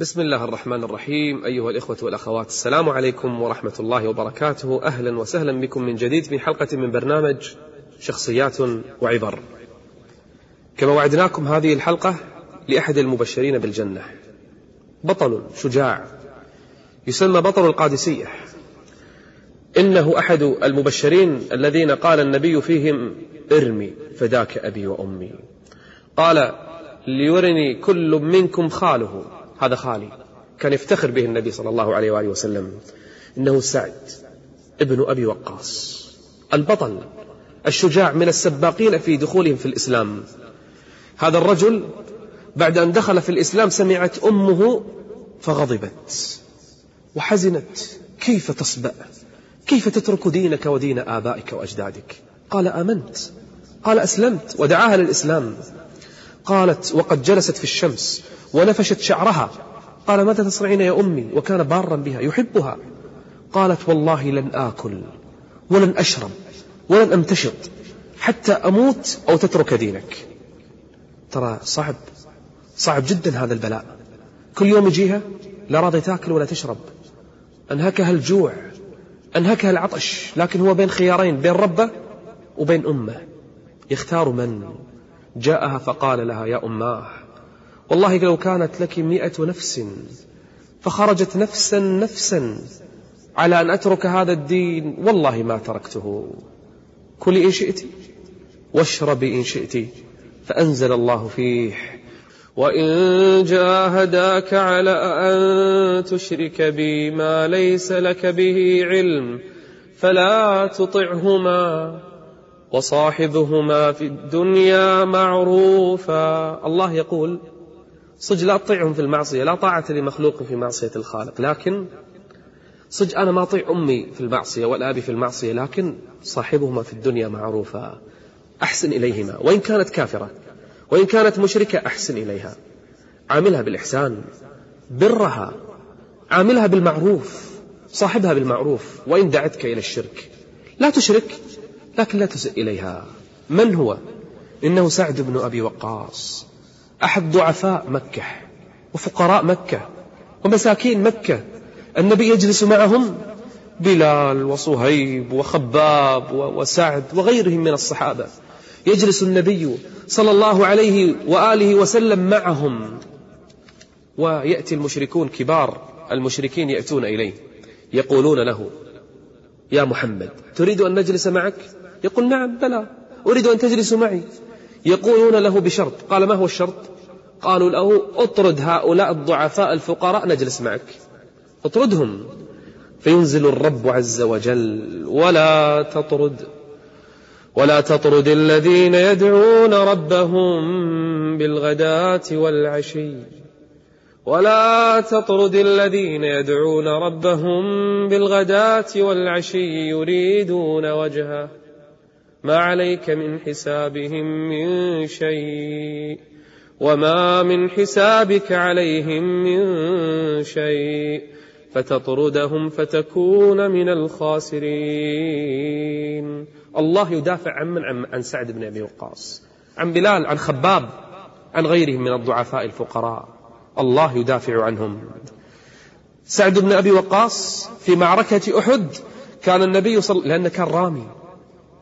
بسم الله الرحمن الرحيم أيها الإخوة والأخوات السلام عليكم ورحمة الله وبركاته أهلا وسهلا بكم من جديد في حلقة من برنامج شخصيات وعبر كما وعدناكم هذه الحلقة لأحد المبشرين بالجنة بطل شجاع يسمى بطل القادسية إنه أحد المبشرين الذين قال النبي فيهم ارمي فداك أبي وأمي قال ليرني كل منكم خاله هذا خالي. كان يفتخر به النبي صلى الله عليه وآله وسلم. إنه سعد ابن أبي وقاص. البطل الشجاع من السباقين في دخولهم في الإسلام. هذا الرجل بعد أن دخل في الإسلام سمعت أمه فغضبت. وحزنت. كيف تصبأ؟ كيف تترك دينك ودين آبائك وأجدادك؟ قال آمنت. قال أسلمت ودعاها للإسلام. قالت وقد جلست في الشمس ونفشت شعرها. قال ماذا تصنعين يا أمي؟ وكان بارا بها يحبها. قالت والله لن آكل ولن أشرب ولن أمتشط حتى أموت أو تترك دينك. ترى صعب صعب جدا هذا البلاء. كل يوم يجيها لا راضي تاكل ولا تشرب. أنهكها الجوع أنهكها العطش لكن هو بين خيارين بين ربه وبين أمه. يختار من؟ جاءها فقال لها يا أماه والله لو كانت لك مئة نفس فخرجت نفسا نفسا على أن أترك هذا الدين والله ما تركته. كلي إن شئت واشربي إن شئت فأنزل الله فيه. وإن جاهداك على أن تشرك بي ما ليس لك به علم فلا تطعهما. وصاحبهما في الدنيا معروفا. الله يقول صج لا تطيعهم في المعصية لا طاعة لمخلوق في معصية الخالق. لكن صج أنا ما أطيع أمي في المعصية والأبي في المعصية لكن صاحبهما في الدنيا معروفا. أحسن إليهما. وإن كانت كافرة وإن كانت مشركة أحسن إليها. عاملها بالإحسان برها. عاملها بالمعروف صاحبها بالمعروف. وإن دعتك إلى الشرك لا تشرك. لكن لا تسئ إليها. من هو؟ إنه سعد بن أبي وقاص. أحد ضعفاء مكة وفقراء مكة ومساكين مكة. النبي يجلس معهم بلال وصهيب وخباب وسعد وغيرهم من الصحابة. يجلس النبي صلى الله عليه وآله وسلم معهم. ويأتي المشركون كبار. المشركين يأتون إليه. يقولون له يا محمد تريد أن نجلس معك؟ يقول نعم بلى. أريد أن تجلسوا معي. يقولون له بشرط. قال ما هو الشرط؟ قالوا له اطرد هؤلاء الضعفاء الفقراء نجلس معك. اطردهم. فينزل الرب عز وجل ولا تطرد ولا تطرد الذين يدعون ربهم بالغداة والعشي. ولا تطرد الذين يدعون ربهم بالغداة والعشي يريدون وجهه. ما عليك من حسابهم من شيء وما من حسابك عليهم من شيء فتطردهم فتكون من الخاسرين. الله يدافع عن من؟ عن سعد بن أبي وقاص عن بلال عن خباب عن غيرهم من الضعفاء الفقراء. الله يدافع عنهم. سعد بن أبي وقاص في معركة أحد كان النبي صلى لأنه كان رامي.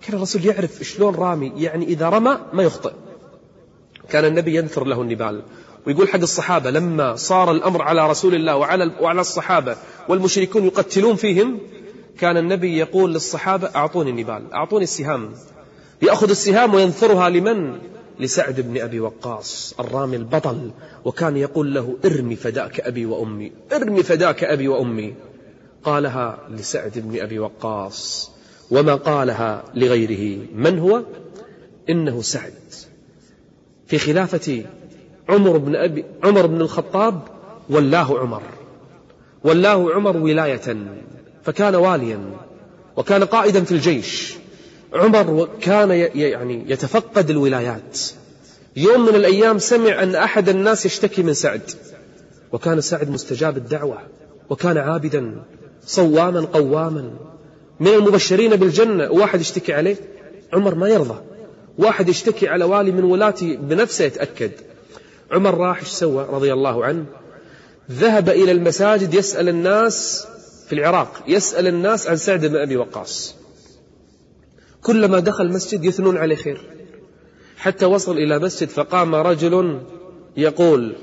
كان الرسول يعرف شلون رامي يعني إذا رمى ما يخطئ. كان النبي ينثر له النبال ويقول حق الصحابة لما صار الأمر على رسول الله وعلى, وعلى الصحابة والمشركون يقتلون فيهم كان النبي يقول للصحابة أعطوني النبال أعطوني السهام. يأخذ السهام وينثرها لمن؟ لسعد بن أبي وقاص الرامي البطل وكان يقول له ارمي فداك أبي وأمي ارمي فداك أبي وأمي. قالها لسعد بن أبي وقاص وما قالها لغيره من هو؟ إنه سعد. في خلافة عمر بن, أبي عمر بن الخطاب ولاه عمر ولاه عمر ولاية فكان واليا وكان قائدا في الجيش. عمر كان يعني يتفقد الولايات. يوم من الأيام سمع أن أحد الناس يشتكي من سعد. وكان سعد مستجاب الدعوة وكان عابدا صواما قواما. من المبشرين بالجنة واحد يشتكي عليه عمر ما يرضى. واحد يشتكي على والي من ولاتي بنفسه يتأكد. عمر راح إيش سوى؟ رضي الله عنه. ذهب إلى المساجد يسأل الناس في العراق يسأل الناس عن سعد بن أبي وقاص. كلما دخل مسجد يثنون عليه خير. حتى وصل إلى مسجد فقام رجل يقول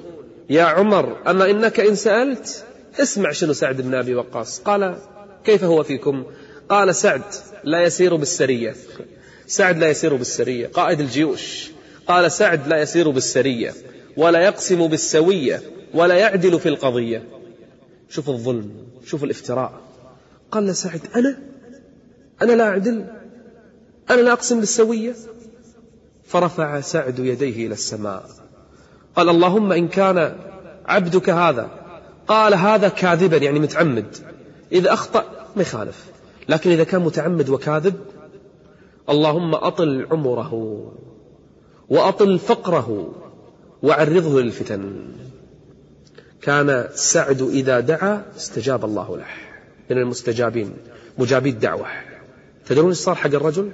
يا عمر أما إنك إن سألت اسمع شنو سعد بن أبي وقاص. قال كيف هو فيكم؟ قال سعد لا يسير بالسرية. سعد لا يسير بالسرية. قائد الجيوش. قال سعد لا يسير بالسرية ولا يقسم بالسوية ولا يعدل في القضية. شوف الظلم شوف الافتراء. قال سعد أنا؟ أنا لا أعدل؟ أنا لا أقسم بالسوية. فرفع سعد يديه إلى السماء. قال اللهم إن كان عبدك هذا. قال هذا كاذبا يعني متعمد. إذا أخطأ ما يخالف. لكن إذا كان متعمد وكاذب اللهم أطل عمره وأطل فقره وعرضه للفتن. كان سعد إذا دعا استجاب الله له. من المستجابين. مجابي الدعوة. تدرون إيش صار حق الرجل؟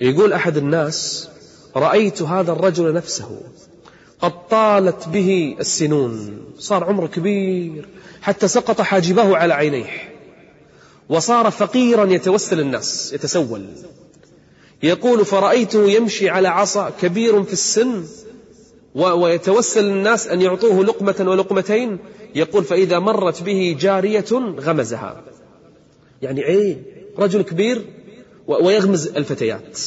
يقول أحد الناس رأيت هذا الرجل نفسه قد طالت به السنون صار عمره كبير حتى سقط حاجبه على عينيه وصار فقيرا يتوسل الناس يتسول. يقول فرأيته يمشي على عصا كبير في السن ويتوسل الناس أن يعطوه لقمة ولقمتين. يقول فإذا مرت به جارية غمزها. يعني عين رجل كبير ويغمز الفتيات.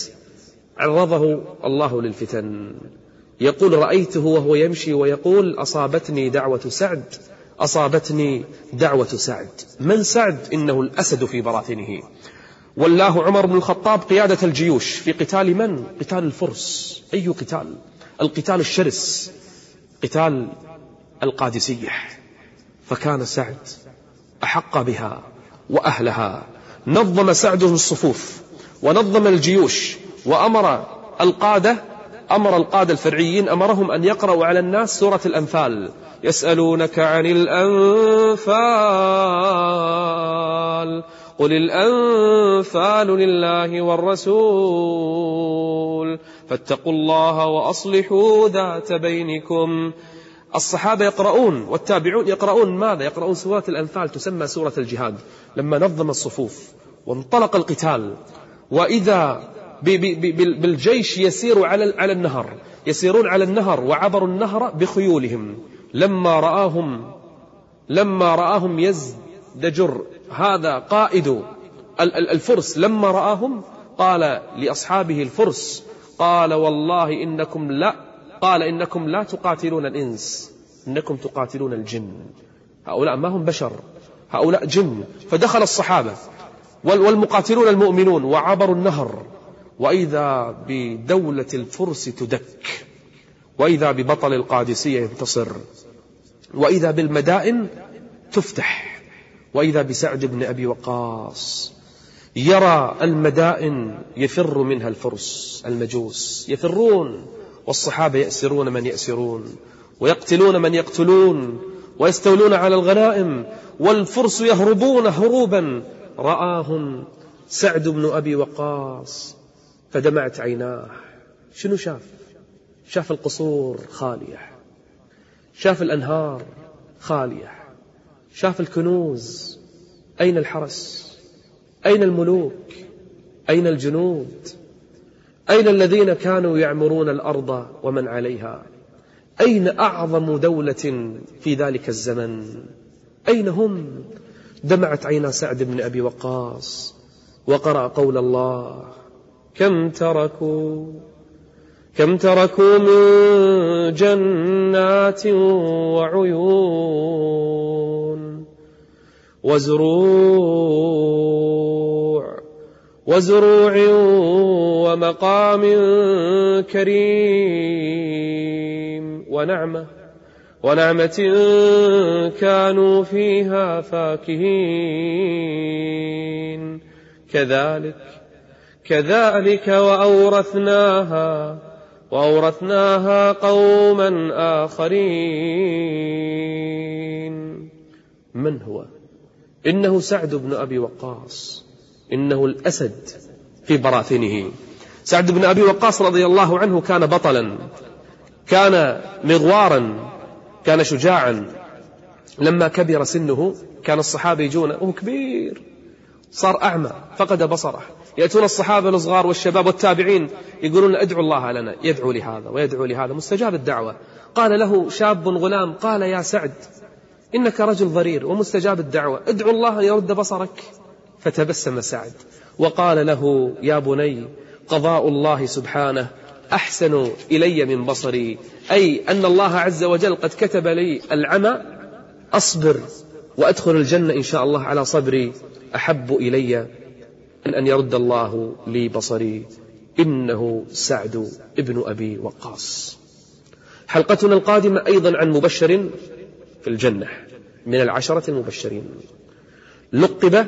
عرضه الله للفتن. يقول رأيته وهو يمشي ويقول أصابتني دعوة سعد أصابتني دعوة سعد. من سعد؟ إنه الأسد في براثنه. والله عمر بن الخطاب قيادة الجيوش. في قتال من؟ قتال الفرس. أي قتال؟ القتال الشرس. قتال القادسية. فكان سعد أحق بها وأهلها. نظم سعد الصفوف. ونظم الجيوش وأمر القادة أمر القادة الفرعيين أمرهم أن يقرأوا على الناس سورة الأنفال. يسألونك عن الأنفال قل الأنفال لله والرسول. فاتقوا الله وأصلحوا ذات بينكم. الصحابة يقرؤون والتابعون يقرؤون ماذا؟ يقرؤون سورة الأنفال تسمى سورة الجهاد. لما نظم الصفوف وانطلق القتال وإذا بالجيش يسير على على النهر يسيرون على النهر وعبروا النهر بخيولهم. لما رآهم لما رآهم يزدجر هذا قائد الفرس. لما رآهم قال لأصحابه الفرس قال والله إنكم لا قال إنكم لا تقاتلون الإنس إنكم تقاتلون الجن. هؤلاء ما هم بشر هؤلاء جن. فدخل الصحابة. والمقاتلون المؤمنون وعبروا النهر وإذا بدولة الفرس تدك وإذا ببطل القادسية ينتصر وإذا بالمدائن تفتح وإذا بسعد بن أبي وقاص يرى المدائن يفر منها الفرس المجوس يفرون والصحابة يأسرون من يأسرون ويقتلون من يقتلون ويستولون على الغنائم والفرس يهربون هروبا رآهم سعد بن أبي وقاص فدمعت عيناه. شنو شاف؟ شاف القصور خالية شاف الأنهار خالية شاف الكنوز أين الحرس؟ أين الملوك؟ أين الجنود؟ أين الذين كانوا يعمرون الأرض ومن عليها؟ أين أعظم دولة في ذلك الزمن؟ أين هم؟ دمعت عينا سعد بن أبي وقاص وقرأ قول الله كم تركوا كم تركوا من جنات وعيون وزروع وزروع ومقام كريم ونعمة. ونعمة كانوا فيها فاكهين. كذلك كذلك وأورثناها وأورثناها قوما آخرين. من هو؟ إنه سعد بن أبي وقاص. إنه الأسد في براثنه. سعد بن أبي وقاص رضي الله عنه كان بطلا كان مغوارا كان شجاعا. لما كبر سنه كان الصحابة يجون وهو كبير صار أعمى فقد بصره. يأتون الصحابة الصغار والشباب والتابعين يقولون ادعوا الله لنا يدعو لهذا ويدعو لهذا. مستجاب الدعوة. قال له شاب غلام قال يا سعد إنك رجل ضرير. ومستجاب الدعوة. ادعو الله أن يرد بصرك. فتبسم سعد. وقال له يا بني قضاء الله سبحانه أحسن إلي من بصري. أي أن الله عز وجل قد كتب لي العمى أصبر وأدخل الجنة إن شاء الله على صبري. أحب إلي من أن يرد الله لي بصري. إنه سعد ابن أبي وقاص. حلقتنا القادمة أيضا عن مبشر في الجنة من العشرة المبشرين. لقب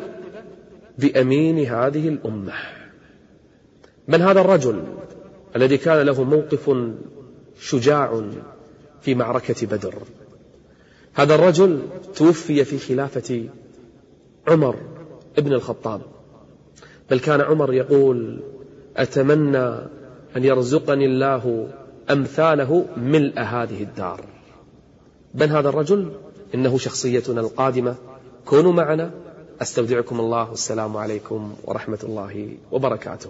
بأمين هذه الأمة. من هذا الرجل؟ الذي كان له موقف شجاع في معركة بدر. هذا الرجل توفي في خلافة عمر ابن الخطاب. بل كان عمر يقول أتمنى أن يرزقني الله أمثاله ملء هذه الدار. من هذا الرجل إنه شخصيتنا القادمة. كونوا معنا. أستودعكم الله. والسلام عليكم ورحمة الله وبركاته.